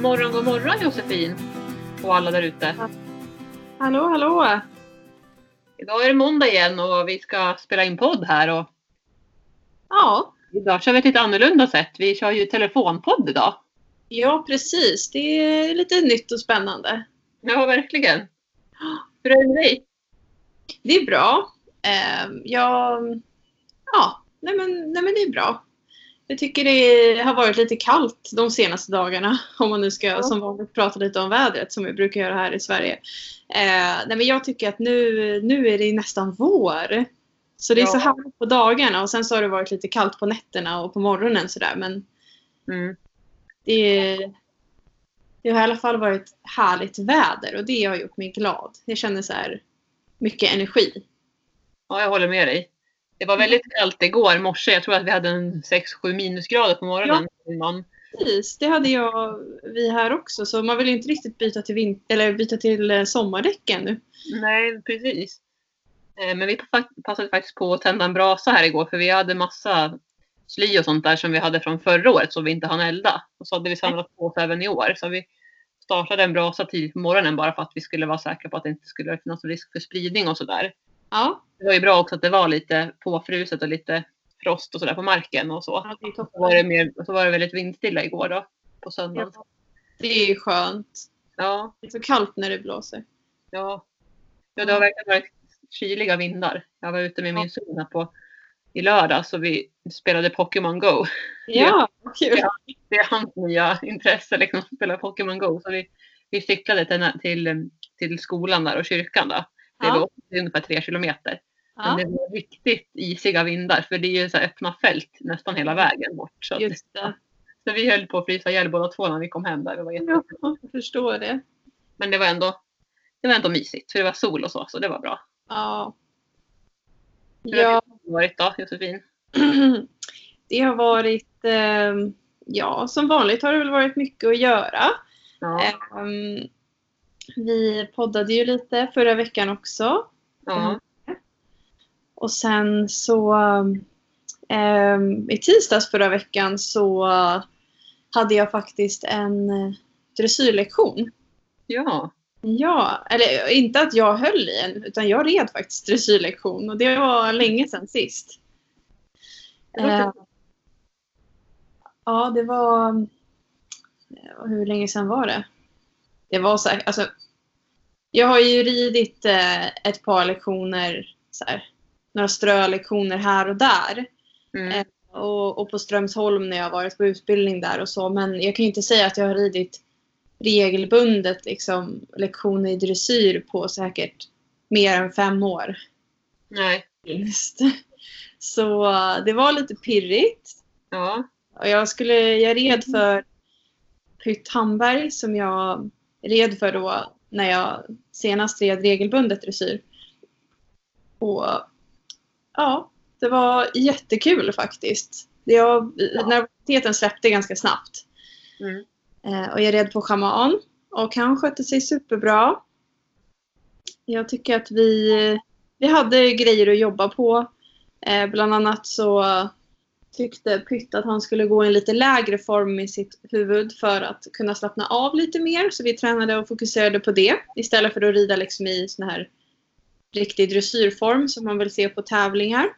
God morgon, god morgon Josefin! Och alla där ute. Hallå, hallå! Idag är det måndag igen och vi ska spela in podd här. Och Ja, idag kör vi ett lite annorlunda sätt. Vi kör ju telefonpodd idag. ja precis. Det är lite nytt och spännande. Ja, verkligen. Hur är det med dig? Det är bra. Eh, jag, ja, nej men, nej men det är bra. Jag tycker det har varit lite kallt de senaste dagarna. Om man nu ska som vanligt prata lite om vädret som vi brukar göra här i Sverige. Eh, nej men jag tycker att nu, nu är det nästan vår. Så det är Ja. så härligt på dagarna och sen så har det varit lite kallt på nätterna och på morgonen sådär. Men Mm. det, det har i alla fall varit härligt väder och det har gjort mig glad. Jag känner så här mycket energi. Ja, jag håller med dig. Det var väldigt kallt igår morse. Jag tror att vi hade en 6-7 minusgrader på morgonen. Man, Precis, det hade jag, vi här också. Så man vill ju inte riktigt byta till, vin- eller byta till eh, sommardäck ännu. nej, precis. Eh, Men vi pa- passade faktiskt på att tända en brasa här igår för vi hade massa sly och sånt där som vi hade från förra året som vi inte hann elda. Och så hade vi samlat på oss även i år. Så vi startade en brasa tidigt på morgonen bara för att vi skulle vara säkra på att det inte skulle finnas risk för spridning och sådär. Ja, Det var ju bra också att det var lite påfruset och lite frost och sådär på marken och så. ja Så var det, mer, så var det väldigt vindstilla igår då, på söndagen. Ja, det är ju skönt. Ja, Det är så kallt när det blåser. ja. ja det har verkligen varit kyliga vindar. Jag var ute med min son på, i lördags och vi spelade Pokémon Go. Ja, kul. Ja. Det är hans nya intresse, liksom, att spela Pokémon Go. Så vi, vi cyklade till, till, till skolan där och kyrkan. Då. Det Ja. var ungefär tre kilometer. Men det var riktigt isiga vindar för det är ju så öppna fält nästan hela vägen bort. Så, att- så vi höll på att frysa ihjäl båda två när vi kom hem där. Det var. Ja, jag förstår det. Men det var, ändå, det var ändå mysigt för det var sol och så, så det var bra. Ja. Hur har Ja, det varit då, Josefin? det har varit, eh, ja som vanligt har det väl varit mycket att göra. Ja, Ehm, vi poddade ju lite förra veckan också. ja, Och sen så ehm, i tisdags förra veckan så hade jag faktiskt en eh, dressyrlektion. ja. Ja, eller inte att jag höll i en utan jag red faktiskt dressyrlektion och det var länge sedan sist. Eh, ja, det var... ja, Hur länge sedan var det? Det var så här, alltså... Jag har ju ridit eh, ett par lektioner, så här, några strölektioner här och där. Mm. Eh, Och, och på Strömsholm när jag varit på utbildning där och så. Men jag kan ju inte säga att jag har ridit regelbundet liksom, lektioner i dressyr på säkert mer än fem år. Nej, Minst. Så eh, det var lite pirrigt. ja, Och jag, skulle, jag red för Pytt Hamberg som jag red för då när jag senast red regelbundet dressyr. Och ja, det var jättekul faktiskt. Jag, Nervositeten släppte ganska snabbt. mm. Eh, och jag red på schaman och han skötte sig superbra. Jag tycker att vi, vi hade grejer att jobba på. Eh, bland annat så tyckte Pytt att han skulle gå i en lite lägre form i sitt huvud för att kunna slappna av lite mer. Så vi tränade och fokuserade på det istället för att rida liksom i sån här riktig dressyrform som man vill se på tävlingar.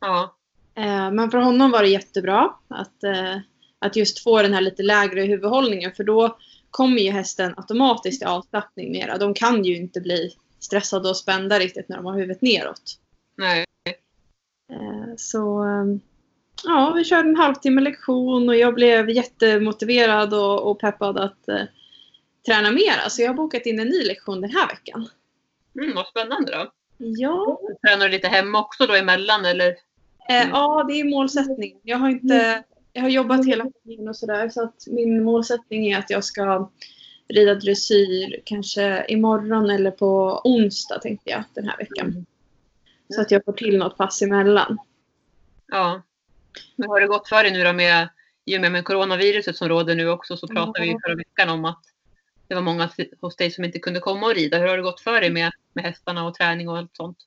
ja, Eh, Men för honom var det jättebra att, eh, att just få den här lite lägre huvudhållningen för då kommer ju hästen automatiskt i avslappning mera. De kan ju inte bli stressade och spända riktigt när de har huvudet neråt. nej, Eh, Så ja, vi körde en halvtimme lektion och jag blev jättemotiverad och, och peppad att eh, träna mera. Så jag har bokat in en ny lektion den här veckan. mm, vad spännande då. Ja, Tränar du lite hemma också då emellan eller? Eh, ja, det är målsättningen. Jag har, inte, jag har jobbat hela tiden och sådär. Så att min målsättning är att jag ska rida dressyr kanske imorgon eller på onsdag tänkte jag den här veckan. Så att jag får till något pass emellan. Ja. Hur har det gått för dig nu då med, i och med, med coronaviruset som råder nu också så pratade vi Ja. förra veckan om att det var många hos dig som inte kunde komma och rida. Hur har det gått för dig med, med hästarna och träning och allt sånt?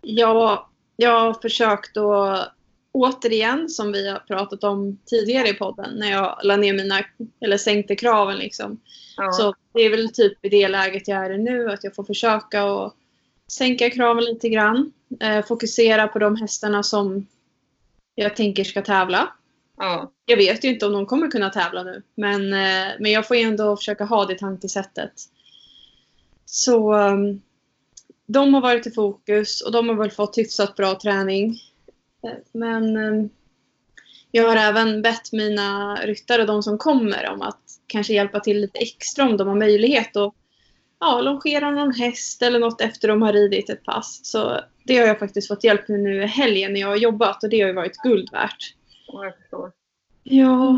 Jag, jag har försökt att återigen, som vi har pratat om tidigare i podden, när jag la ner mina, eller sänkte kraven liksom. Ja. Så det är väl typ i det läget jag är nu, att jag får försöka att sänka kraven lite grann. Eh, fokusera på de hästarna som jag tänker ska tävla. ja. Jag vet ju inte om de kommer kunna tävla nu, men, eh, men jag får ju ändå försöka ha det tankesättet. Så um, de har varit i fokus och de har väl fått hyfsat bra träning. Eh, Men um, jag har även bett mina ryttare, de som kommer, om att kanske hjälpa till lite extra om de har möjlighet att ja, longera någon häst eller något efter de har ridit ett pass. Så det har jag faktiskt fått hjälp med nu i helgen när jag har jobbat och det har ju varit guld värt. Ja, jag förstår. Ja,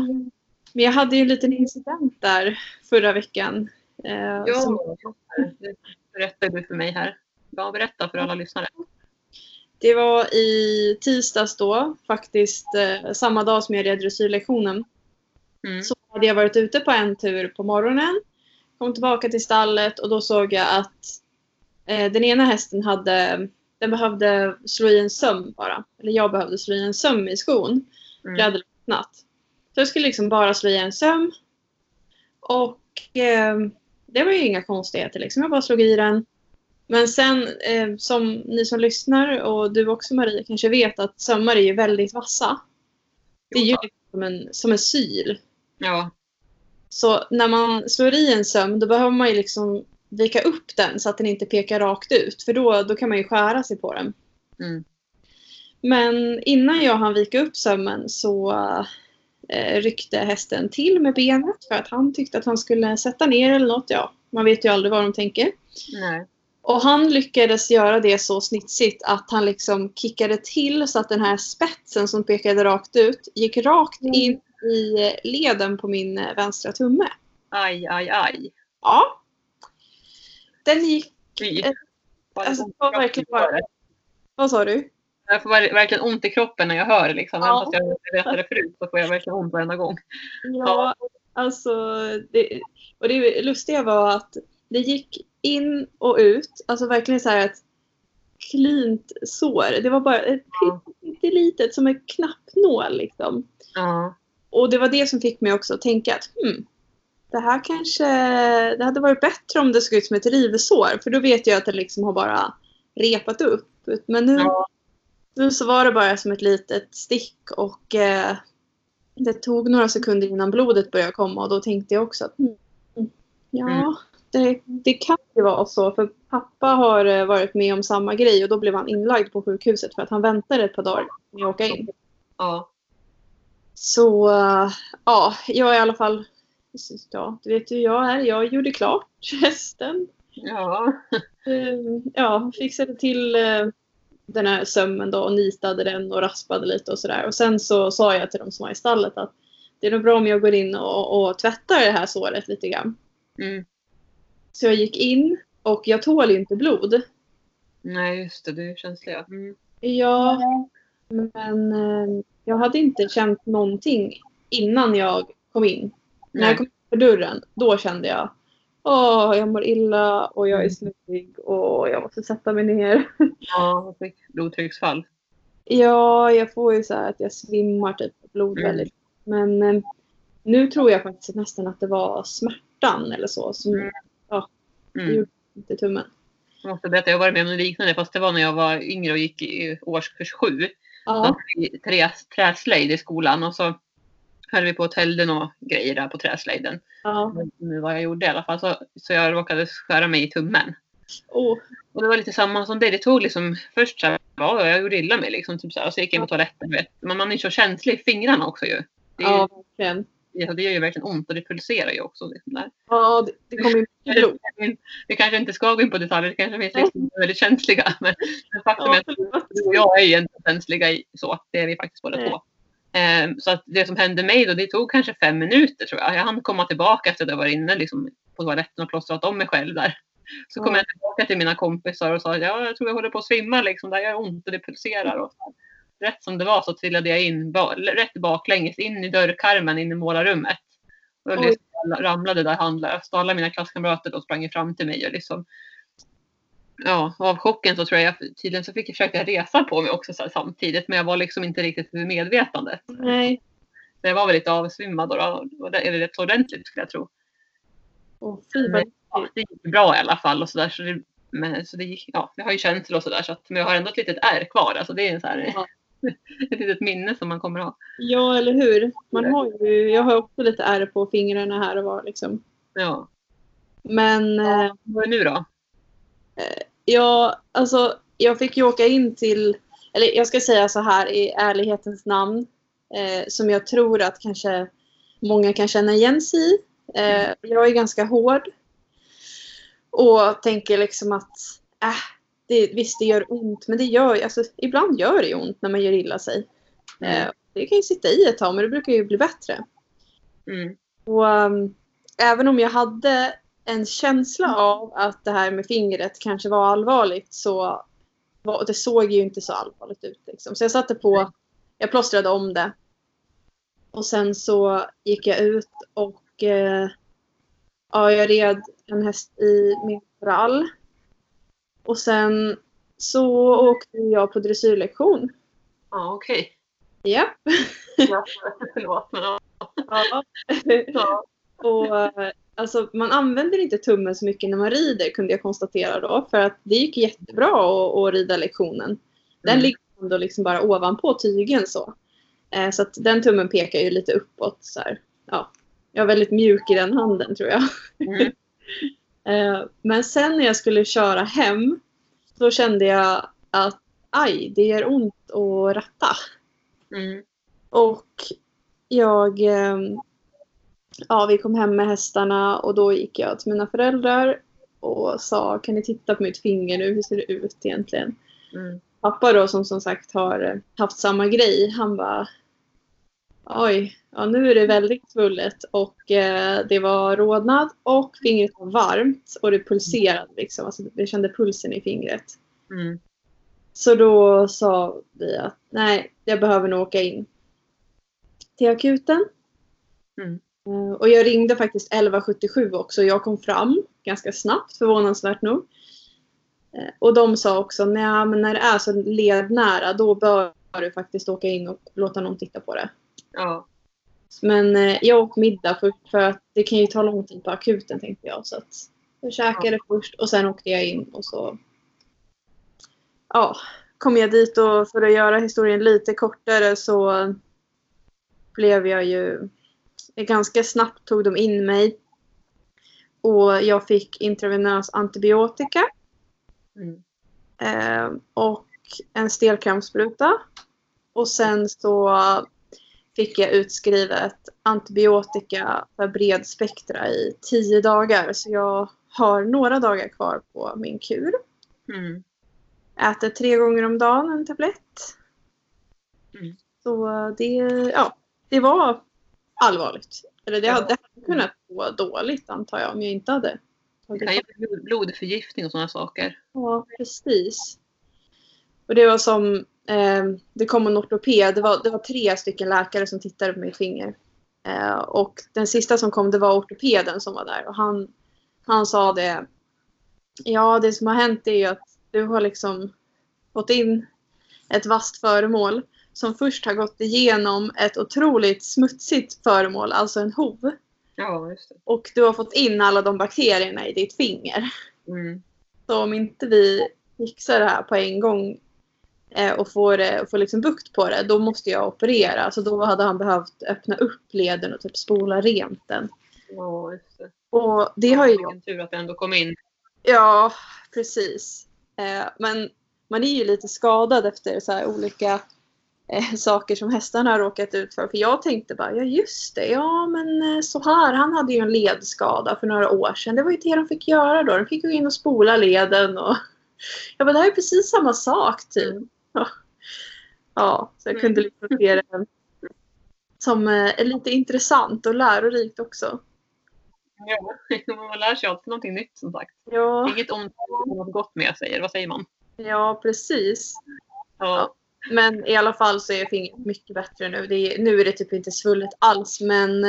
men jag hade ju en liten incident där förra veckan. Eh, Ja, som, det berättade du för mig här. Ja, berätta för alla lyssnare. det var i tisdags då, faktiskt eh, samma dag som jag red dressyrlektionen. Mm. Så hade jag varit ute på en tur på morgonen, kom tillbaka till stallet och då såg jag att eh, den ena hästen hade, den behövde slå i en söm bara. Eller jag behövde slå i en söm i skon. Mm. hade lossnat. Så jag skulle liksom bara slå i en söm. Och eh, det var ju inga konstigheter liksom. Jag bara slog i den. Men sen eh, som ni som lyssnar och du också Maria kanske vet att sömmar är ju väldigt vassa. Det är ju liksom som en, som en syl. Ja, Så när man slår i en söm då behöver man ju liksom vika upp den så att den inte pekar rakt ut. För då, då kan man ju skära sig på den. mm. Men innan jag hann vika upp sömmen så eh, ryckte hästen till med benet för att han tyckte att han skulle sätta ner eller något. Ja, man vet ju aldrig vad de tänker. nej. Och han lyckades göra det så snitsigt att han liksom kickade till så att den här spetsen som pekade rakt ut gick rakt in i leden på min eh, vänstra tumme. Aj, aj, aj. Ja. Den gick... Var alltså, det var verkligen bara- det. Vad sa du? Jag får ver- verkligen ont i kroppen när jag hör det. Liksom. Ja. Även fast jag berättade förut så får jag verkligen ont varenda gång. Ja, alltså. Det, och det lustiga var att det gick in och ut. Alltså verkligen så här ett klint sår. Det var bara ett Ja. pyttelitet som en knappnål liksom. Ja, Och det var det som fick mig också att tänka att hmm, det här kanske, det hade varit bättre om det såg ut som ett rivsår. För då vet jag att det liksom har bara repat upp. Men nu, Ja. nu så var det bara som ett litet stick och eh, det tog några sekunder innan blodet började komma och då tänkte jag också att hmm, ja, Mm. det, det kan ju vara så. För pappa har eh, varit med om samma grej och då blev han inlagd på sjukhuset för att han väntade ett par dagar med att åka in. ja. Så äh, ja, jag är i alla fall, ja, du vet ju jag är. Jag gjorde klart hästen. ja. Eh, Ja, fixade till eh, den här sömmen då och nitade den och raspade lite och sådär. Och sen så sa jag till de som var i stallet att det är nog bra om jag går in och, och tvättar det här såret lite grann. Mm. Så jag gick in och jag tål ju inte blod. Nej, just det. Du är känslig. ja. Mm. Ja, men eh, jag hade inte känt någonting innan jag kom in. När jag kom för dörren, då kände jag Åh, jag mår illa och jag är snuvig och jag måste sätta mig ner. Ja, fick blodtrycksfall. Ja, jag får ju så att jag svimmar typ blod Mm. väldigt. Men eh, nu tror jag faktiskt nästan att det var smärtan eller så som Mm. det Mm. gjorde ont i tummen. Jag måste berätta, jag har varit med om något liknande fast det var när jag var yngre och gick i årskurs sju. Ja. i trä, träslöjd i skolan och så höll vi på att hällde några grejer där på träslöjden. ja. Nu vad jag gjorde i alla fall. Så, så jag råkade skära mig i tummen. Oh, Och det var lite samma som det. Det tog liksom först så här, ja, jag gjorde illa mig liksom. Typ så här, och så gick jag in på toaletten. Vet. Men man är ju så känslig i fingrarna också ju. Det, ja, verkligen. ju- det gör ju verkligen ont och det pulserar ju också. Liksom där. Ja, det, det kom in mycket blod. Vi kanske inte ska gå in på detaljer. Det kanske finns liksom väldigt känsliga. Men, faktum är Ja, att du och jag är ju inte känsliga i så. Det är vi faktiskt båda två. Ehm, så att det som hände mig då, det tog kanske fem minuter tror jag. Jag hann komma tillbaka efter att jag var inne liksom, på toaletten och plåstrat om mig själv där. Så kom Ja. jag tillbaka till mina kompisar och sa ja, jag tror jag håller på att svimma liksom. Där gör ont och det pulserar. Och så. Rätt som det var så trillade jag in ba- rätt baklänges in i dörrkarmen in i målarrummet. Och liksom ramlade där handlöst och alla mina klasskamrater då sprang fram till mig och liksom ja, av chocken så tror jag, jag tydligen så fick jag försöka resa på mig också samtidigt. Men jag var liksom inte riktigt vid medvetandet. Nej. Så jag var väl lite avsvimmad då. då. Och det är rätt ordentligt skulle jag tro. Fy vad Men, ja, det gick bra i alla fall och sådär. Så det, men, så det, gick, ja, jag har ju känsla och sådär. Så att, men jag har ändå ett litet ärr kvar. Alltså det är en så här, Ja. ett litet minne som man kommer ha. Ja, eller hur? Man har ju, jag har också lite ärr på fingrarna här och var liksom. Ja. Men eh, Ja, vad är nu då? Jag, alltså, jag fick ju åka in till, eller jag ska säga så här i ärlighetens namn, eh, som jag tror att kanske många kan känna igen sig i. Eh, jag är ganska hård och tänker liksom att äh, det, visst det gör ont, men det gör alltså, ibland gör det ont när man gör illa sig. Eh, det kan ju sitta i ett tag, men det brukar ju bli bättre. Mm. Och um, även om jag hade en känsla av att det här med fingret kanske var allvarligt så var, det såg ju inte så allvarligt ut. Liksom. Så jag satte på, jag plåstrade om det. Och sen så gick jag ut och eh, ja, jag red en häst i min trall. Och sen så åkte jag på dressyrlektion. Ja, okej. Ja. Ja, Förlåt. Men, ja. ja. Ja. Och eh, alltså, man använder inte tummen så mycket när man rider kunde jag konstatera då. För att det gick jättebra att, att rida lektionen. Den Mm. ligger ändå liksom bara ovanpå tygen så. Eh, så att den tummen pekar ju lite uppåt. Så här. Ja. Jag är väldigt mjuk i den handen tror jag. Mm. Eh, men sen när jag skulle köra hem så kände jag att aj, det gör ont att ratta. Mm. Och jag... eh, Ja, vi kom hem med hästarna och då gick jag till mina föräldrar och sa kan ni titta på mitt finger nu, hur ser det ut egentligen? Mm. Pappa då som som sagt har eh, haft samma grej, han bara Oj, ja nu är det väldigt svullet och eh, det var rodnad och fingret var varmt och det pulserade liksom, alltså det kände pulsen i fingret. Mm. Så då sa vi att nej, jag behöver nog åka in till akuten. Mm. Eh, Och jag ringde faktiskt 1177 också. Jag kom fram ganska snabbt, förvånansvärt nog. Eh, Och de sa också, nej men när det är så lednära då bör du faktiskt åka in och låta någon titta på det. Ja. Men eh, jag åt middag först för att det kan ju ta lång tid på akuten tänkte jag. Så att jag käkade först och sen åkte jag in och så ja, kom jag dit och för att göra historien lite kortare så blev jag ju ganska snabbt tog de in mig och jag fick intravenös antibiotika Mm. eh, och en stelkrampsspruta. Och sen så fick jag utskrivet antibiotika för bred spektra i tio dagar. Så jag har några dagar kvar på min kur. Mm. Äter tre gånger om dagen en tablett. Mm. Så det, ja, det var allvarligt. Eller det hade, det hade kunnat gå dåligt antar jag om jag inte hade Det tagit kan ju bli blod- blodförgiftning och sådana saker. Ja, precis. Och det var som, eh, det kom en ortoped, det var, det var tre stycken läkare som tittade på mitt finger. Eh, och den sista som kom det var ortopeden som var där och han, han sa det, ja det som har hänt är ju att du har liksom fått in ett vasst föremål som först har gått igenom ett otroligt smutsigt föremål, alltså en hov. Ja, just det. Och du har fått in alla de bakterierna i ditt finger. Mm. Så om inte vi fixar det här på en gång eh, och får, eh, får liksom bukt på det, då måste jag operera. Så då hade han behövt öppna upp leden och typ spola rent den. Ja, just det. Och det har ju. Vilken tur att det ändå kom in. Ja, precis. Eh, men man är ju lite skadad efter så olika eh, saker som hästarna har råkat ut för. För jag tänkte bara, ja just det, ja men eh, så här, han hade ju en ledskada för några år sedan. Det var ju det de fick göra då. De fick gå in och spola leden och jag bara, det här är precis samma sak typ. Mm. Ja. ja, så jag kunde liksom se det som eh, är lite intressant och lärorikt också. Ja, man lär sig alltid någonting nytt som sagt. Ja, Inget ont har något gott med sig, eller vad säger man? ja precis. Ja. Men i alla fall så är fingret mycket bättre nu. Är, nu är det typ inte svullet alls men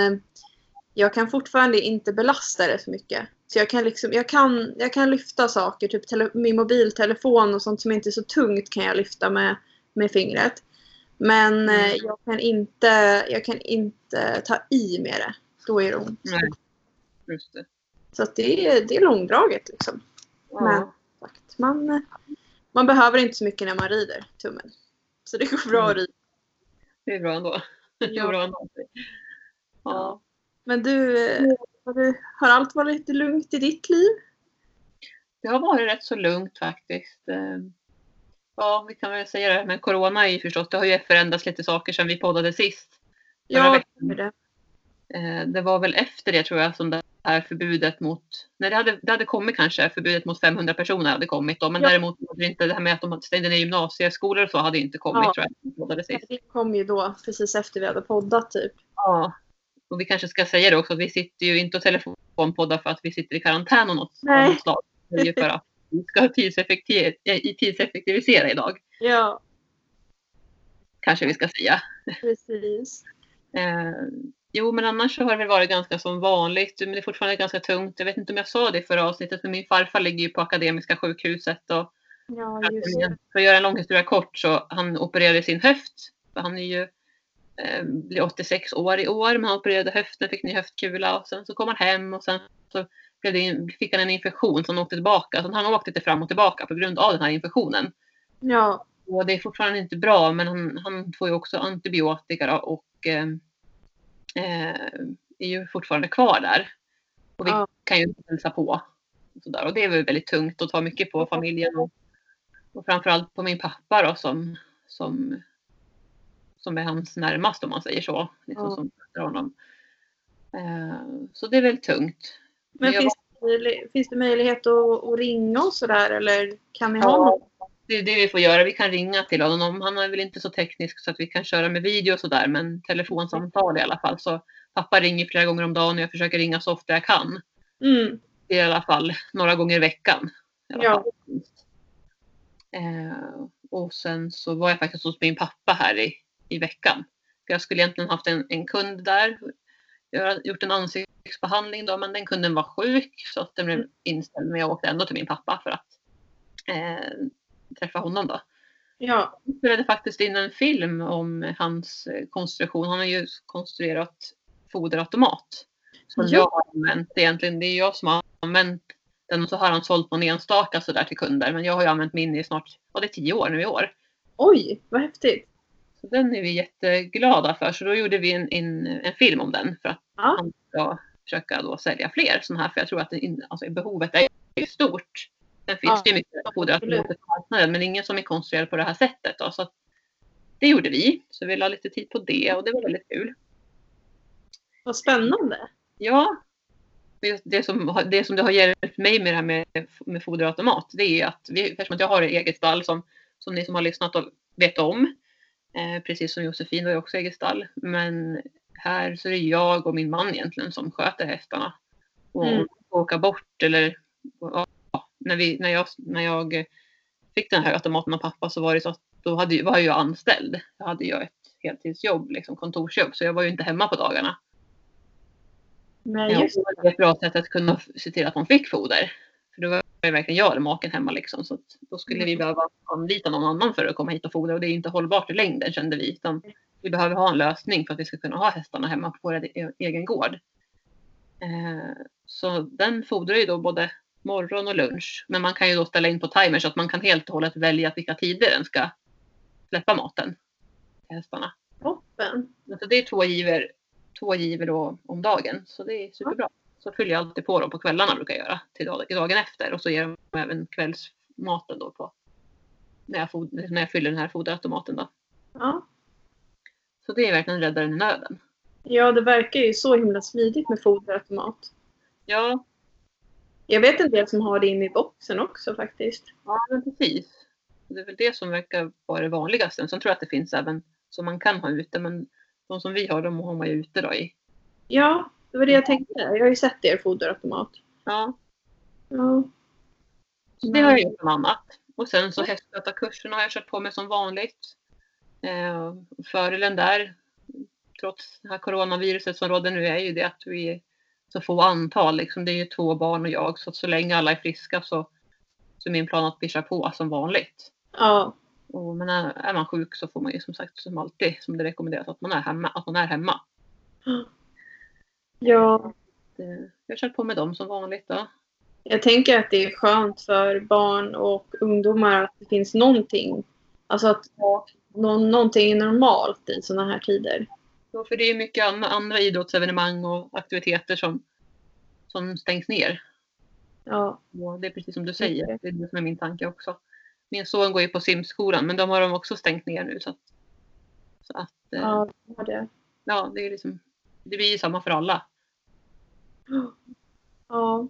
jag kan fortfarande inte belasta det för mycket. Så jag kan, liksom, jag kan, jag kan lyfta saker, typ tele, min mobiltelefon och sånt som inte är så tungt kan jag lyfta med, med fingret. Men eh, Mm. jag, kan inte, jag kan inte ta i med det. Då är det ont. Nej. Just det. Så det, är, det är långdraget liksom. Ja. Men-. Man, eh, man behöver inte så mycket när man rider tummen. Så det går bra att Mm. rida. Det är bra ändå. Det är Ja. bra ändå. Ja. Men du, eh, har, du, har allt varit lugnt i ditt liv? Det har varit rätt så lugnt faktiskt. Eh, Ja, vi kan väl säga det. Men corona är ju förstås, det har ju förändrats lite saker sedan vi poddade sist. Ja, veckan. det är det. Eh, Det var väl efter det tror jag som det här förbudet mot, nej det hade, det hade kommit kanske, förbudet mot 500 personer hade kommit då, men Ja. däremot inte det här med att de stängde ner gymnasieskolor och så hade inte kommit Ja. tror jag. Det kom ju då precis efter vi hade poddat typ. Ja. Och vi kanske ska säga det också, vi sitter ju inte och telefonpoddar för att vi sitter i karantän och något, Nej. något slag. Det är ju för att vi ska tidseffektiv- eh, tidseffektivisera idag, Ja, kanske vi ska säga. precis. Jo, men annars så har det väl varit ganska som vanligt. Men det är fortfarande ganska tungt. Jag vet inte om jag sa det i förra avsnittet, men min farfar ligger ju på Akademiska sjukhuset. Och Ja, för, att, göra en lång historia kort så han opererade sin höft. Han är ju eh, blir 86 år i år, men han opererade höften, fick ny höftkula och sen så kom han hem och sen så fick han en infektion han åkte tillbaka. Så han har åkt lite fram och tillbaka på grund av den här infektionen. Ja, Och det är fortfarande inte bra, men han, han får ju också antibiotika och eh, är ju fortfarande kvar där. Och vi Ja. kan ju hälsa på. Och, så där. och det är väl väldigt tungt och tar mycket på familjen. Och, och framförallt på min pappa då som, som, som är hans närmast om man säger så. Liksom, Ja. som honom. Eh, så det är väl tungt. men jag finns, det, finns det möjlighet att, att ringa och sådär eller kan ni ha Ja, något? Det är det vi får göra. Vi kan ringa till honom. Han är väl inte så teknisk så att vi kan köra med video och sådär, men telefonsamtal i alla fall. Så pappa ringer flera gånger om dagen och jag försöker ringa så ofta jag kan. Mm. I alla fall några gånger i veckan. I Ja. Eh, och sen så var jag faktiskt hos min pappa här i, i veckan. För jag skulle egentligen haft en, en kund där. Jag har gjort en ansiktsbehandling då, men den kunden var sjuk så att den blev inställd. Men jag åkte ändå till min pappa för att eh, träffa honom då. Ja, Jag spelade faktiskt in en film om hans eh, konstruktion. Han har ju konstruerat foderautomat. Som Ja. jag har använt egentligen. Det är jag som har använt den och så har han sålt någon enstaka sådär till kunder. Men jag har ju använt min i snart, ja det är tio år nu i år. oj vad häftigt. Så den är vi jätteglada för. Så då gjorde vi en, en, en film om den för att Ja. han ska försöka då sälja fler sådana här. För jag tror att det, alltså, behovet är stort. Sen finns Ja, det ju mycket foderautomater på marknaden men ingen som är konstruerad på det här sättet. Då, så det gjorde vi. Så vi la lite tid på det och det var väldigt kul. Vad spännande. Ja. Det, som, det som det har hjälpt mig med det här med, med foderautomat det är att vi, eftersom att jag har ett eget stall som, som ni som har lyssnat och vet om. Eh, precis som Josefin har ju också eget stall. Men här så är det jag och min man egentligen som sköter hästarna. Och Mm. åka bort eller när, vi, när, jag, när jag fick den här automaten av pappa så var det så att då hade, ju- var jag anställd. Jag hade ju ett heltidsjobb, liksom kontorsjobb, så jag var ju inte hemma på dagarna. Nej, just det var ett bra sätt att kunna se till att de fick foder. För då var det verkligen jag eller maken hemma liksom. Så då skulle vi behöva anlita någon annan för att komma hit och fodra och det är inte hållbart i längden kände vi. Utan vi behöver ha en lösning för att vi ska kunna ha hästarna hemma på vår e- egen gård. Eh, så den fodrar ju då både morgon och lunch. Men man kan ju då ställa in på timer så att man kan helt och hållet välja vilka tider den ska släppa maten till hästarna. toppen. Så det är två giver, två giver då om dagen. Så det är superbra. Så fyller jag alltid på dem på kvällarna brukar jag göra till dag- dagen efter. Och så ger de även kvällsmaten då på när jag, när jag fyller den här foderautomaten då. Ja. Så det är verkligen räddaren i nöden. ja, det verkar ju så himla smidigt med foderautomat. Ja, Jag vet en del som har det inne i boxen också faktiskt. ja men precis. Det är väl det som verkar vara det vanligaste. Sen tror jag att det finns även som man kan ha ute. Men de som vi har, de har man ju ute då i. Ja, det var det jag tänkte. Jag har ju sett er foderautomat. Ja, Ja. Så det har jag gjort bland annat. Och sen så hästskötarkurserna har jag kört på med som vanligt. Eh, fördelen där, trots det här coronaviruset som råder nu är ju det att vi så få antal. Liksom. Det är ju två barn och jag så så länge alla är friska så, så är min plan att vi kör på som vanligt. Ja. Och, men är, är man sjuk så får man ju som sagt som alltid som det rekommenderas att man är hemma. Att man är hemma. Ja. Det, jag kör på med dem som vanligt då. Jag tänker att det är skönt för barn och ungdomar att det finns någonting. Alltså att nå- någonting är normalt i sådana här tider. För det är mycket an- andra idrottsevenemang och aktiviteter som, som stängs ner. Ja. Och det är precis som du säger, det är det som är min tanke också. Min son går ju på simskolan men de har de också stängt ner nu. Så att, så att eh, Ja, det ja, det, är liksom, det blir ju samma för alla. Ja.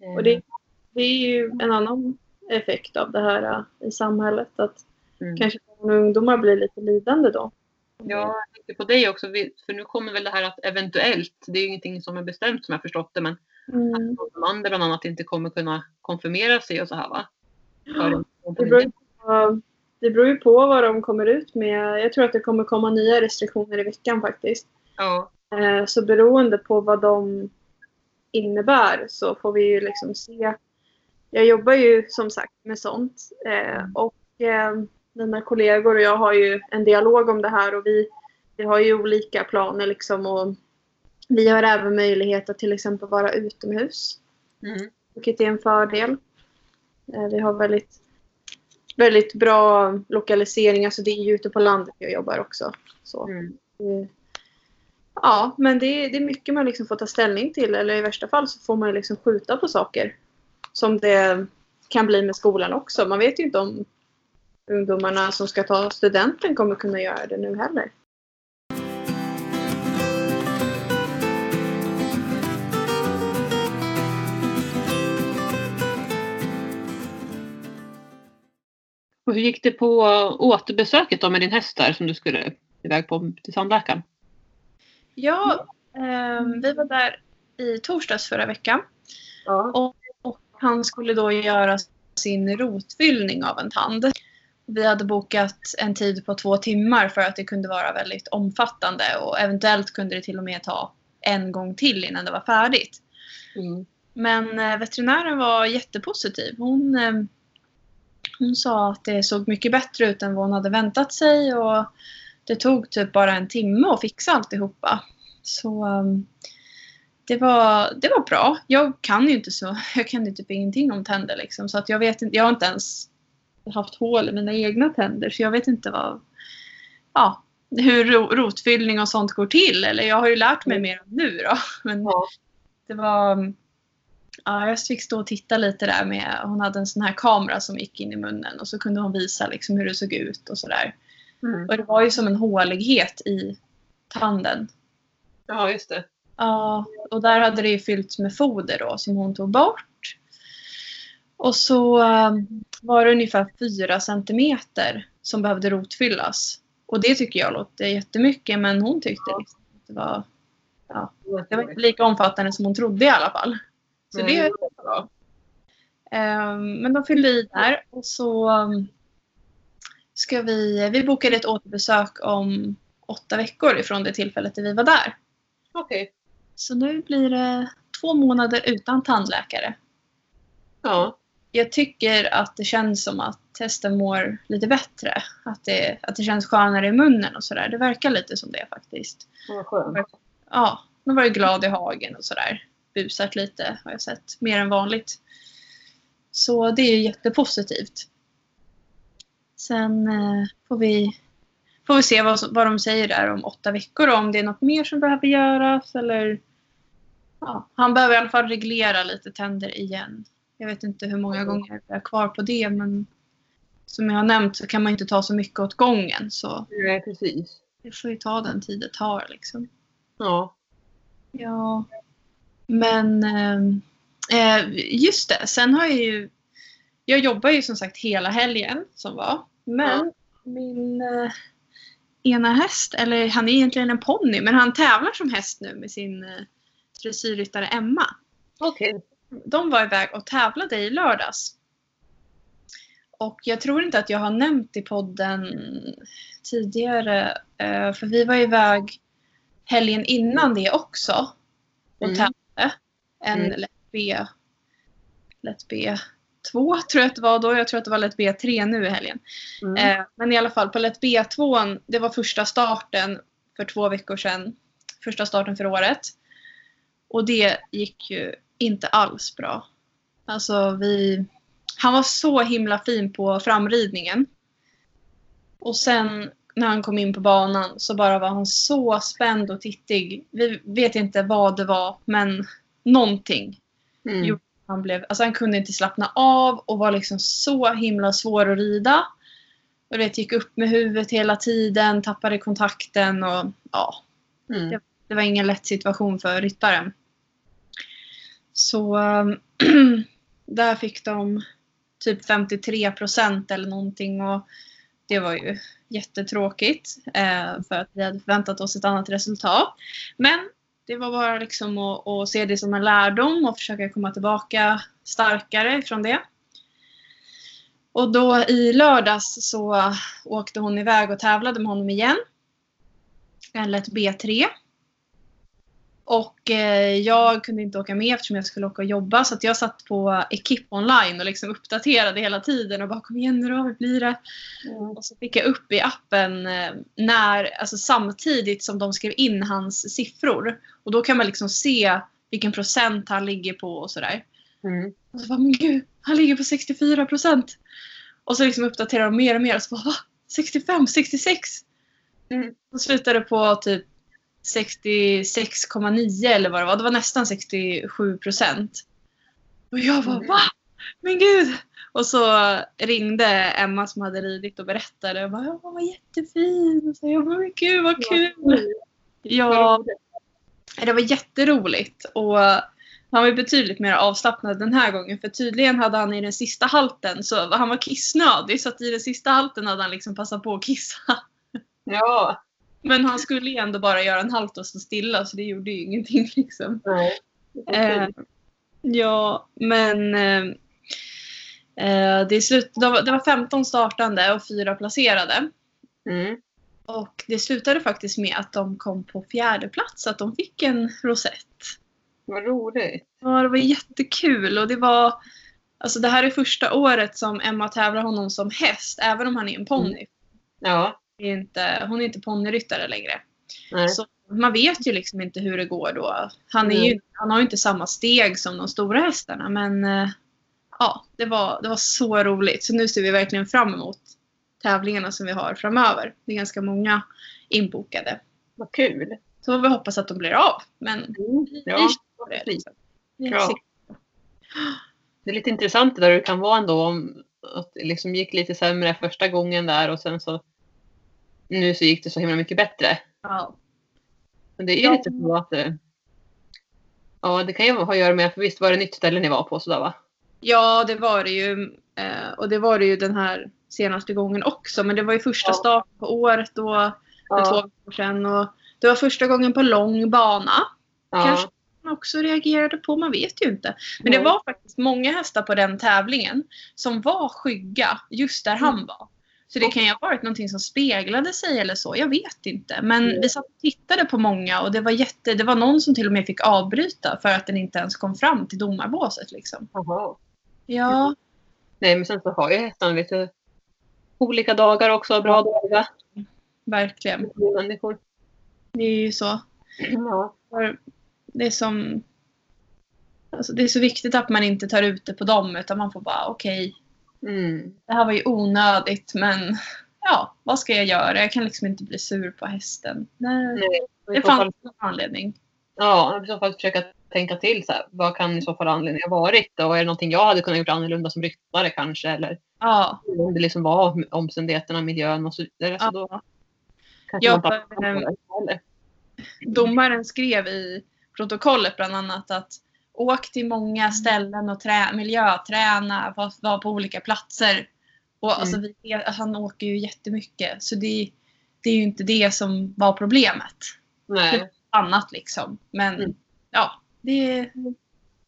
Eh, Och det, det är ju en annan effekt av det här äh, i samhället. Att mm. kanske barn och ungdomar blir lite lidande då. Ja, jag tänker på dig också. För nu kommer väl det här att eventuellt, det är ju ingenting som är bestämt som jag förstått det, men Mm. att de andra bland annat inte kommer kunna konfirmera sig och så här va? Det beror, på, det beror ju på vad de kommer ut med. Jag tror att det kommer komma nya restriktioner i veckan faktiskt. Ja, Eh, Så beroende på vad de innebär så får vi ju liksom se. Jag jobbar ju som sagt med sånt eh, och eh, mina kollegor och jag har ju en dialog om det här och vi, vi har ju olika planer liksom och vi har även möjlighet att till exempel vara utomhus mm. vilket är en fördel. Eh, Vi har väldigt, väldigt bra lokalisering, alltså det är ju ute på landet jag jobbar också. Så. Mm. Eh, Ja, men det är, det är mycket man liksom får ta ställning till eller i värsta fall så får man liksom skjuta på saker. Som det kan bli med skolan också. Man vet ju inte om ungdomarna som ska ta studenten kommer kunna göra det nu heller. Och hur gick det på återbesöket då med din häst där som du skulle iväg på till tandläkaren? Ja, ehm, vi var där i torsdags förra veckan. Ja. Och han skulle då göra sin rotfyllning av en tand. Vi hade bokat en tid på två timmar för att det kunde vara väldigt omfattande och eventuellt kunde det till och med ta en gång till innan det var färdigt. Mm. Men eh, veterinären var jättepositiv. Hon, eh, hon sa att det såg mycket bättre ut än vad hon hade väntat sig och det tog typ bara en timme att fixa alltihopa. Så eh, det var, det var bra. Jag kan ju inte så. Jag kan ju typ ingenting om tänder liksom. Så att jag vet inte. Jag har inte ens haft hål i mina egna tänder. Så jag vet inte vad. Ja, hur ro- rotfyllning och sånt går till. Eller jag har ju lärt mig mer nu då. Men Ja. det var. Ja, jag fick stå och titta lite där med. Hon hade en sån här kamera som gick in i munnen och så kunde hon visa liksom hur det såg ut och sådär. Mm. Och det var ju som en hålighet i tanden. Ja, just det. Ja, och där hade det ju fyllts med foder då som hon tog bort. Och så eh, var det ungefär 4 centimeter som behövde rotfyllas. Och det tycker jag låter jättemycket men hon tyckte liksom att det var, det var inte lika omfattande som hon trodde i alla fall. Så Nej, det, var bra. eh, men de fyllde i där och så um, ska vi, vi bokade ett återbesök om åtta veckor ifrån det tillfället där vi var där. Okej. Så nu blir det två månader utan tandläkare. Ja. Jag tycker att det känns som att hästen mår lite bättre. Att det, att det känns skönare i munnen och sådär. Det verkar lite som det faktiskt. Vad skönt. Ja, hon var ju glad i hagen och sådär. Busat lite har jag sett. Mer än vanligt. Så det är jättepositivt. Sen eh, får vi, får vi se vad, vad de säger där om åtta veckor. Om det är något mer som behöver göras eller... Ja, han behöver i alla fall reglera lite tänder igen. Jag vet inte hur många gånger jag är kvar på det men som jag har nämnt så kan man inte ta så mycket åt gången så Nej, precis. det får ju ta den tid det tar liksom. Ja. Ja. Men ehm, eh, just det, sen har jag ju... Jag jobbar ju som sagt hela helgen som var. Men min eh, ena häst, eller han är egentligen en ponny, men han tävlar som häst nu med sin eh, dressyrryttare Emma. Okej. De var iväg och tävlade i lördags. Och jag tror inte att jag har nämnt i podden tidigare. eh, För vi var iväg helgen innan det också. Och Mm. tävlade. En Mm. lätt B. Lätt B2 tror jag att det var då. Jag tror att det var lätt B3 nu i helgen. Mm. Eh, men i alla fall på lätt B2, det var första starten för två veckor sedan. Första starten för året. Och det gick ju inte alls bra. Alltså vi... Han var så himla fin på framridningen. Och sen när han kom in på banan så bara var han så spänd och tittig. Vi vet inte vad det var, men någonting Mm. Han blev, alltså han kunde inte slappna av och var liksom så himla svår att rida. Och det gick upp med huvudet hela tiden, tappade kontakten och ja, Mm. det var ingen lätt situation för ryttaren. Så ehm, där fick de typ 53 procent eller någonting och det var ju jättetråkigt eh, för att vi hade förväntat oss ett annat resultat. Men det var bara liksom att, att se det som en lärdom och försöka komma tillbaka starkare från det. Och då i lördags så åkte hon iväg och tävlade med honom igen. En lätt B3. Och eh, jag kunde inte åka med eftersom jag skulle åka och jobba så jag satt på Ekip online och liksom uppdaterade hela tiden och bara kom igen nu då, hur blir det? Mm. Och så fick jag upp i appen eh, när, alltså samtidigt som de skrev in hans siffror. Och då kan man liksom se vilken procent han ligger på och sådär. Mm. Och så bara, men gud, han ligger på 64 procent. Och så liksom uppdaterar de mer och mer och så bara, va? 65, 66? Mm. Och slutade på typ 66,9 eller vad det var. Det var nästan 67 procent. Och jag bara, Mm. va? Men gud! Och så ringde Emma som hade ridit och berättade. Och bara, ja, han var jättefin. Och så jag bara, men gud vad kul! Ja, det var jätteroligt. Och han var betydligt mer avslappnad den här gången. För tydligen hade han i den sista halten, så han var kissnödig. Så att i den sista halten hade han liksom passat på att kissa. Ja. Men han skulle ju ändå bara göra en halt och stå stilla så det gjorde ju ingenting liksom. Nej. Eh, ja, men eh, eh, det, är slut, det, var, det var 15 startande och fyra placerade. Mm. Och det slutade faktiskt med att de kom på fjärde plats, att de fick en rosett. Vad roligt. Ja, det var jättekul och det var... Alltså det här är första året som Emma tävlar honom som häst, även om han är en ponny. Ja. Är inte, hon är inte ponnyryttare längre. Nej. Så man vet ju liksom inte hur det går då. Han, är ju, han har ju inte samma steg som de stora hästarna men eh, ja, det var, det var så roligt. Så nu ser vi verkligen fram emot tävlingarna som vi har framöver. Det är ganska många inbokade. Vad kul. Så vi hoppas att de blir av. Men Mm. Ja. det. Liksom. Ja. Det är lite intressant det där det kan vara ändå om att det liksom gick lite sämre första gången där och sen så nu så gick det så himla mycket bättre. Ja. Men det är Ja. lite så att det, ja det kan ju ha att göra med, för visst var det nytt ställe ni var på sådär va? ja, det var det ju. Eh, och det var det ju den här senaste gången också. Men det var ju första Ja. starten på året då för två veckor sedan. Och det var första gången på lång bana. ja. Kanske man också reagerade på, man vet ju inte. Men det var faktiskt många hästar på den tävlingen som var skygga just där han Mm. var. Så det kan ju ha varit någonting som speglade sig eller så, jag vet inte. Men Mm. vi satt och tittade på många och det var jätte, det var någon som till och med fick avbryta för att den inte ens kom fram till domarbåset liksom. Jaha. Ja, Nej men sen så har ju hästarna lite olika dagar också, bra dagar. verkligen. Människor. Det är ju så. Ja. Det är som... Alltså det är så viktigt att man inte tar ut det på dem utan man får bara okej, Mm. det här var ju onödigt men ja, vad ska jag göra? Jag kan liksom inte bli sur på hästen. Nej, Nej. Det fanns en anledning. ja, i så fall försöka tänka till så här, vad kan i så fall anledningen ha varit och är det någonting jag hade kunnat gjort annorlunda som ryttare kanske eller Ja, om det liksom var omständigheterna, miljön och så vidare. Så då ja. kanske Ja, man tar för, det. Eller? Domaren skrev i protokollet bland annat att åk till många ställen och trä, miljöträna, var, var på olika platser. Och alltså, Mm. vi, han åker ju jättemycket så det, det är ju inte det som var problemet. Nej. annat liksom. Men Mm. ja, det,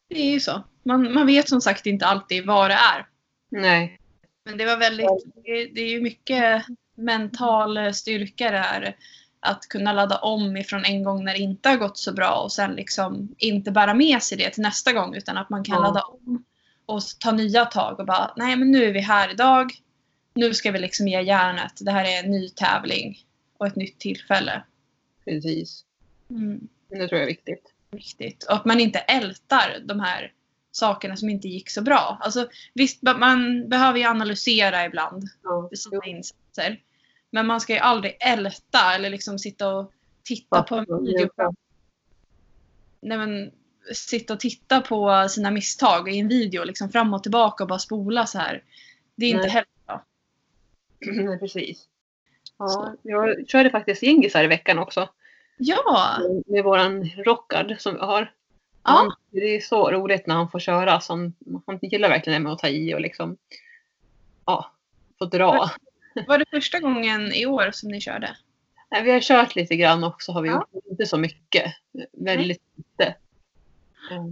det är ju så. Man, man vet som sagt inte alltid vad det är. Nej. Men det var väldigt, det, det är ju mycket mental styrka det här. Att kunna ladda om ifrån en gång när det inte har gått så bra och sen liksom inte bära med sig det till nästa gång utan att man kan Ja. ladda om och ta nya tag och bara nej men nu är vi här idag. Nu ska vi liksom ge järnet. Det här är en ny tävling och ett nytt tillfälle. Precis. Mm. Det tror jag är viktigt. Viktigt. Och att man inte ältar de här sakerna som inte gick så bra. Alltså, visst, man behöver ju analysera ibland för sina insatser. Men man ska ju aldrig älta eller liksom sitta och titta på en video. Nej, men, sitta och titta på sina misstag i en video liksom fram och tillbaka och bara spola så här. Det är inte Nej. heller bra. Nej, precis. Ja, Så. jag körde faktiskt Gingis här i veckan också. Ja! Med våran rockard som vi har. Ja. Han, det är så roligt när han får köra. Så han, han gillar verkligen det med att ta i och liksom ja, få dra. Var det första gången i år som ni körde? Nej, vi har kört lite grann också har vi Ja. gjort. Inte så mycket. Väldigt lite. Eh,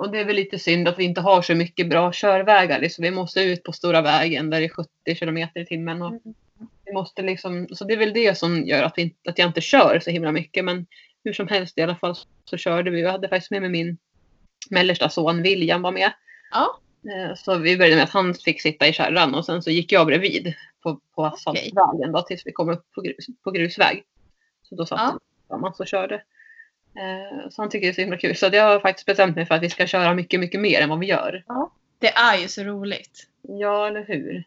Och det är väl lite synd att vi inte har så mycket bra körvägar. Så vi måste ut på stora vägen där det är 70 kilometer i timmen. Och vi måste liksom, så det är väl det som gör att, vi att jag inte kör så himla mycket. Men hur som helst i alla fall så körde vi. Jag hade faktiskt med mig min mellersta son William var med. Ja. Eh, Så vi började med att han fick sitta i kärran och sen så gick jag bredvid på, på asfaltvägen då, tills vi kom upp på, grus, på grusväg. Så då satt Ja. tillsammans och körde. Eh, Så han tycker det är så himla kul. Så jag har faktiskt bestämt mig för att vi ska köra mycket, mycket mer än vad vi gör. Det är ju så roligt. Ja, eller hur?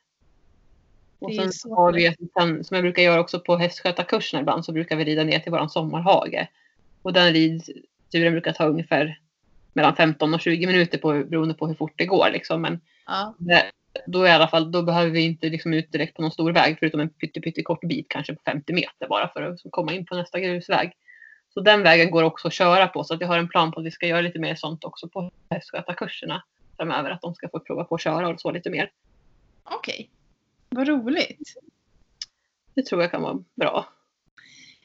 Och sen så har vi, sen, som jag brukar göra också på hästskötarkurserna ibland, så brukar vi rida ner till våran sommarhage. Och den ridturen brukar ta ungefär mellan 15 och 20 minuter på, beroende på hur fort det går. Liksom. Men Ja. Då, i alla fall, då behöver vi inte liksom ut direkt på någon stor väg förutom en pytte, pytte kort bit, kanske på 50 meter bara för att komma in på nästa grusväg. Så den vägen går också att köra på så att jag har en plan på att vi ska göra lite mer sånt också på hästskötarkurserna framöver. Att de ska få prova på att köra och så lite mer. Okej. Vad roligt. Det tror jag kan vara bra.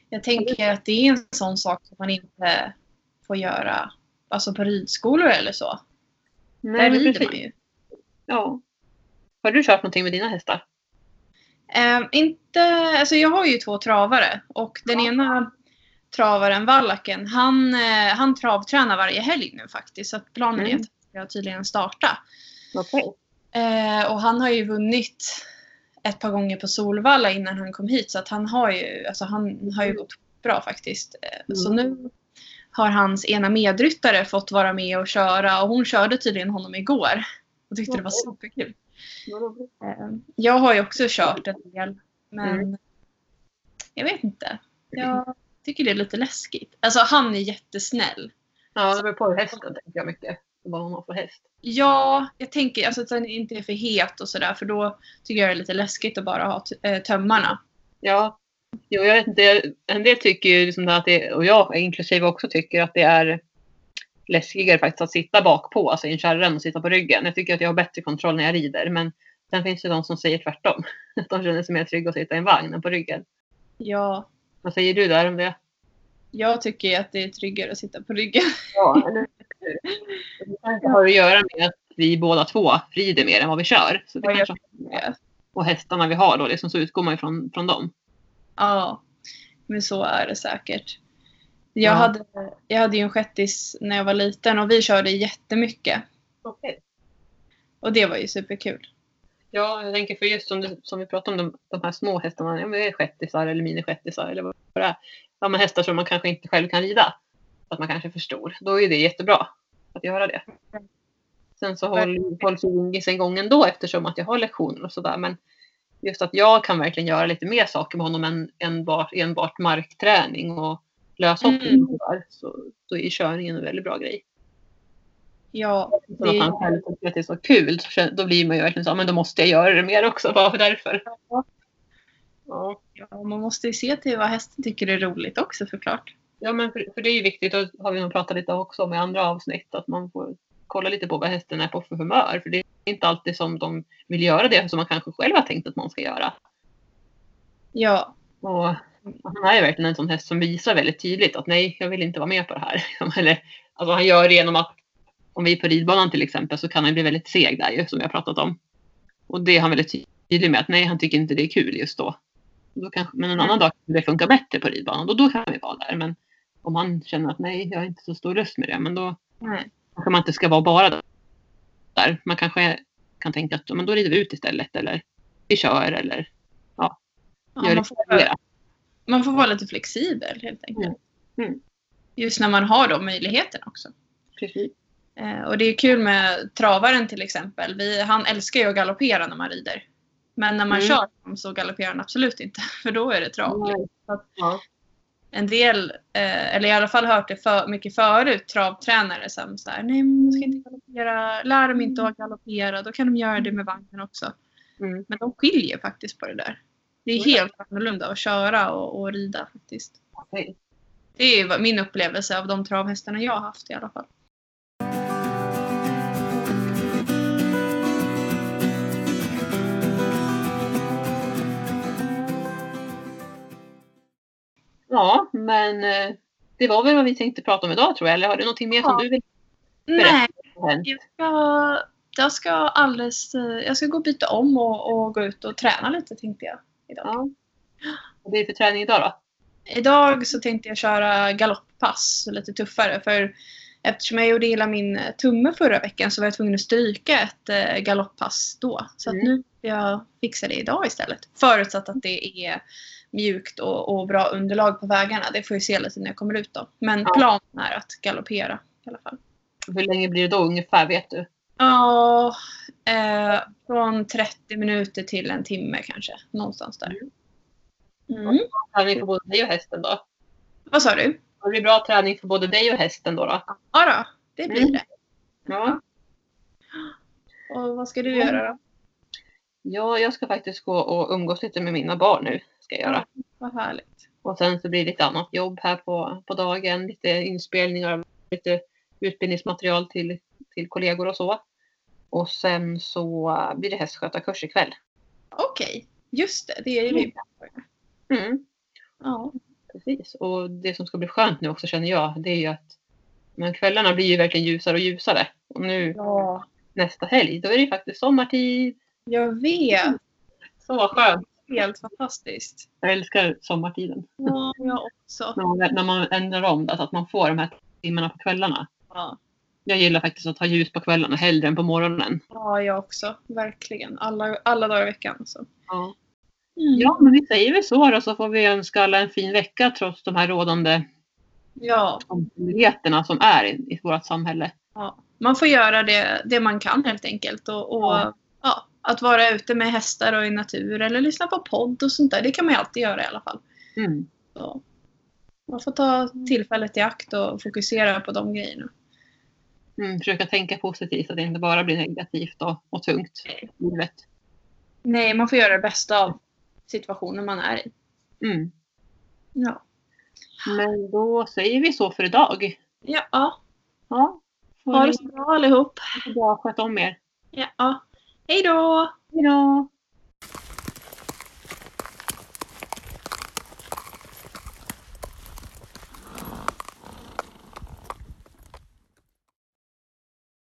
Jag tänker att det är en sån sak som man inte får göra alltså på ridskolor eller så. Där men rider precis. man ju. Ja. Har du kört någonting med dina hästar? Eh, inte, alltså jag har ju två travare och den Ja. ena travaren, Vallaken, han, eh, han travtränar varje helg nu faktiskt. Så att planen är Mm. att jag tydligen starta. Okej. Eh, och han har ju vunnit ett par gånger på Solvalla innan han kom hit. Så att han har ju, alltså han har ju gått bra faktiskt. Eh, Så Mm. nu har hans ena medryttare fått vara med och köra och hon körde tydligen honom igår. Och tyckte det var superkul. Eh, Jag har ju också kört en del. Men Mm. jag vet inte. Jag tycker det är lite läskigt. Alltså han är jättesnäll. Ja, det beror på hästen tänker jag mycket. Vad hon har för häst. Ja, jag tänker alltså att den inte är för het och sådär för då tycker jag det är lite läskigt att bara ha eh, tömmarna. Ja, jo, jag vet inte. En del tycker ju liksom att det, och jag inklusive också tycker att det är läskigare faktiskt att sitta bak på, alltså i en kärra och sitta på ryggen. Jag tycker att jag har bättre kontroll när jag rider, men sen finns det de som säger tvärtom. Att de känner sig mer trygga att sitta i en vagn än på ryggen. Ja, Vad säger du där om det? jag tycker att det är tryggare att sitta på ryggen. Ja, eller Det kanske har att göra med att vi båda två rider mer än vad vi kör. Så det Ja, kanske, det. och hästarna vi har då, liksom, så utgår man ju från, från dem. Ja, men så är det säkert. Jag, Ja. hade, jag hade ju en shettis när jag var liten och vi körde jättemycket. Okay. Och det var ju superkul. Ja, jag tänker för just som, du, som vi pratade om, de, de här små hästarna, ja, shettisar eller minishettisar eller vad det är. Ja, men hästar som man kanske inte själv kan rida. Att man kanske är för stor. Då är det jättebra att göra det. Sen så håll, hålls ju gång ändå eftersom att jag har lektioner och sådär. Men just att jag kan verkligen göra lite mer saker med honom än enbart, enbart markträning och löshoppning. Mm. och sådär. Så då är körningen en väldigt bra grej. Ja, Så Det- han själv tycker att det är så kul, så då blir man ju verkligen så, men då måste jag göra det mer också, bara för därför. Ja. Ja, ja, man måste ju se till vad hästen tycker är roligt också såklart. ja men för, för det är ju viktigt, och har vi nog pratat lite också om i andra avsnitt, att man får kolla lite på vad hästen är på för humör. För det är inte alltid som de vill göra det som man kanske själv har tänkt att man ska göra. Ja, Och han är verkligen en sån häst som visar väldigt tydligt att nej, jag vill inte vara med på det här. Eller, alltså han gör det genom att om vi är på ridbanan till exempel så kan han bli väldigt seg där ju, som vi har pratat om. Och det är han väldigt tydlig med att nej, han tycker inte det är kul just då. då kanske, men en Mm. annan dag kan det funka bättre på ridbanan och då kan vi vara där. Men om han känner att nej, jag har inte så stor lust med det, men då Nej. kanske man inte ska vara bara där. Man kanske kan tänka att men då rider vi ut istället eller vi kör eller Ja, gör man, det får, mera. Man får vara lite flexibel helt enkelt. Mm. Mm. Just när man har de möjligheterna också. Precis. Eh, och det är kul med travaren till exempel. Vi, han älskar ju att galoppera när man rider. Men när man Mm. kör så galopperar han absolut inte. För då är det trav. Ja. En del, eh, eller i alla fall hört det för, mycket förut, travtränare som så här, nej man ska inte galoppera, lär dem inte att galoppera, då kan de göra det med vagnen också. Mm. Men de skiljer faktiskt på det där. Det är helt annorlunda att köra och, och rida faktiskt. Det är min upplevelse av de travhästarna jag har haft i alla fall. Ja, men eh, det var väl vad vi tänkte prata om idag tror jag. Eller har du någonting mer som Ja. du vill Nej, ha hänt? jag ska, jag ska alldeles, eh, jag ska gå och byta om och, och gå ut och träna lite tänkte jag idag. Ja. Vad blir det för träning idag då? Idag så tänkte jag köra galopppass, lite tuffare. För eftersom jag gjorde illa min tumme förra veckan så var jag tvungen att stryka ett eh, galopppass då. Så Mm. nu ska jag fixa det idag istället. Förutsatt att det är mjukt och, och bra underlag på vägarna. Det får jag se lite när jag kommer ut då. Men Ja. planen är att galoppera i alla fall. Hur länge blir det då ungefär vet du? Ja, eh, från 30 minuter till en timme kanske. Någonstans där. Mm. Träning för både dig och hästen då? Vad sa du? Det blir bra träning för både dig och hästen då? då? Ja då, det blir Mm. det. Ja. Och vad ska du göra då? ja, jag ska faktiskt gå och umgås lite med mina barn nu. Ska jag göra. Vad härligt. Och sen så blir det lite annat jobb här på, på dagen. Lite inspelningar lite utbildningsmaterial till, till kollegor och så. Och sen så blir det hästskötarkurs ikväll. Okej, just det. Det är ju det. Mm, Ja. precis. Och det som ska bli skönt nu också känner jag, det är ju att men kvällarna blir ju verkligen ljusare och ljusare. Och nu ja, nästa helg, då är det ju faktiskt sommartid. jag vet. Så skönt. Helt fantastiskt. Jag älskar sommartiden. Ja, jag också. När man, när man ändrar om det, så att man får de här timmarna på kvällarna. Ja. Jag gillar faktiskt att ha ljus på kvällarna hellre än på morgonen. ja, jag också. Verkligen. Alla, alla dagar i veckan. Så. Ja. Mm. ja, men vi säger väl så då så får vi önska alla en fin vecka trots de här rådande ja, omständigheterna som är i, i vårt samhälle. ja. Man får göra det, det man kan helt enkelt. Och, och Ja. ja. att vara ute med hästar och i natur eller lyssna på podd och sånt där. Det kan man ju alltid göra i alla fall. Mm. Så. Man får ta tillfället i akt och fokusera på de grejerna. Mm, försöka tänka positivt så att det inte bara blir negativt och, och tungt i livet. Nej, man får göra det bästa av situationen man är i. Mm. Ja. Men då säger vi så för idag. Ja, Ja, får ha det så bra allihop. bra sköta om er. Ja. Hej då! Hej då!